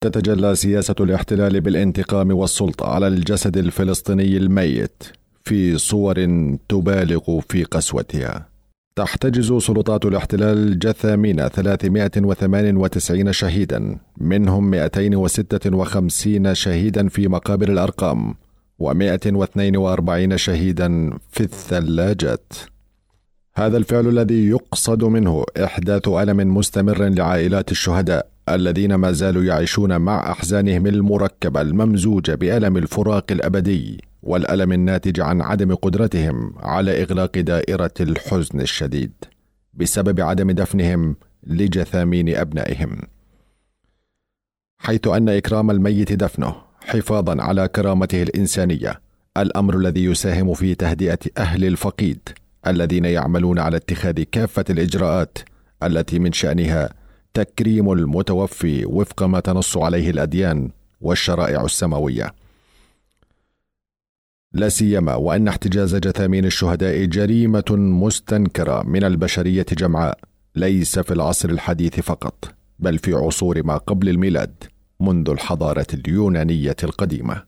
تتجلى سياسة الاحتلال بالانتقام والسلطة على الجسد الفلسطيني الميت في صور تبالغ في قسوتها. تحتجز سلطات الاحتلال جثامين 398 شهيدا منهم 256 شهيدا في مقابر الأرقام و142 شهيدا في الثلاجات هذا الفعل الذي يقصد منه إحداث ألم مستمر لعائلات الشهداء الذين ما زالوا يعيشون مع أحزانهم المركبة الممزوجة بألم الفراق الأبدي والألم الناتج عن عدم قدرتهم على إغلاق دائرة الحزن الشديد بسبب عدم دفنهم لجثامين أبنائهم. حيث أن إكرام الميت دفنه حفاظا على كرامته الإنسانية الأمر الذي يساهم في تهدئة أهل الفقيد الذين يعملون على اتخاذ كافة الإجراءات التي من شأنها تكريم المتوفي وفق ما تنص عليه الأديان والشرائع السماوية. لا سيما وأن احتجاز جثامين الشهداء جريمة مستنكرة من البشرية جمعاء ليس في العصر الحديث فقط بل في عصور ما قبل الميلاد منذ الحضارة اليونانية القديمة.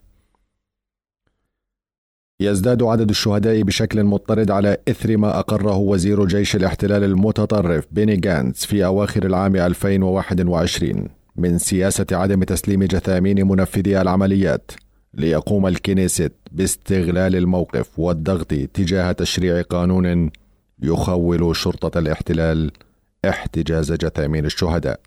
يزداد عدد الشهداء بشكل مضطرد على إثر ما أقره وزير جيش الاحتلال المتطرف بيني جانتس في أواخر العام 2021 من سياسة عدم تسليم جثامين منفذي العمليات ليقوم الكنيست باستغلال الموقف والضغط تجاه تشريع قانون يخول شرطة الاحتلال احتجاز جثامين الشهداء.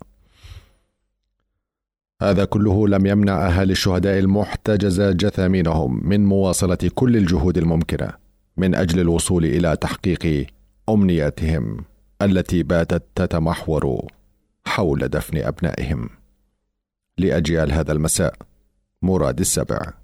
هذا كله لم يمنع أهالي الشهداء المحتجزة جثامينهم من مواصلة كل الجهود الممكنة من أجل الوصول إلى تحقيق أمنياتهم التي باتت تتمحور حول دفن أبنائهم. لأجيال هذا المساء مراد السبع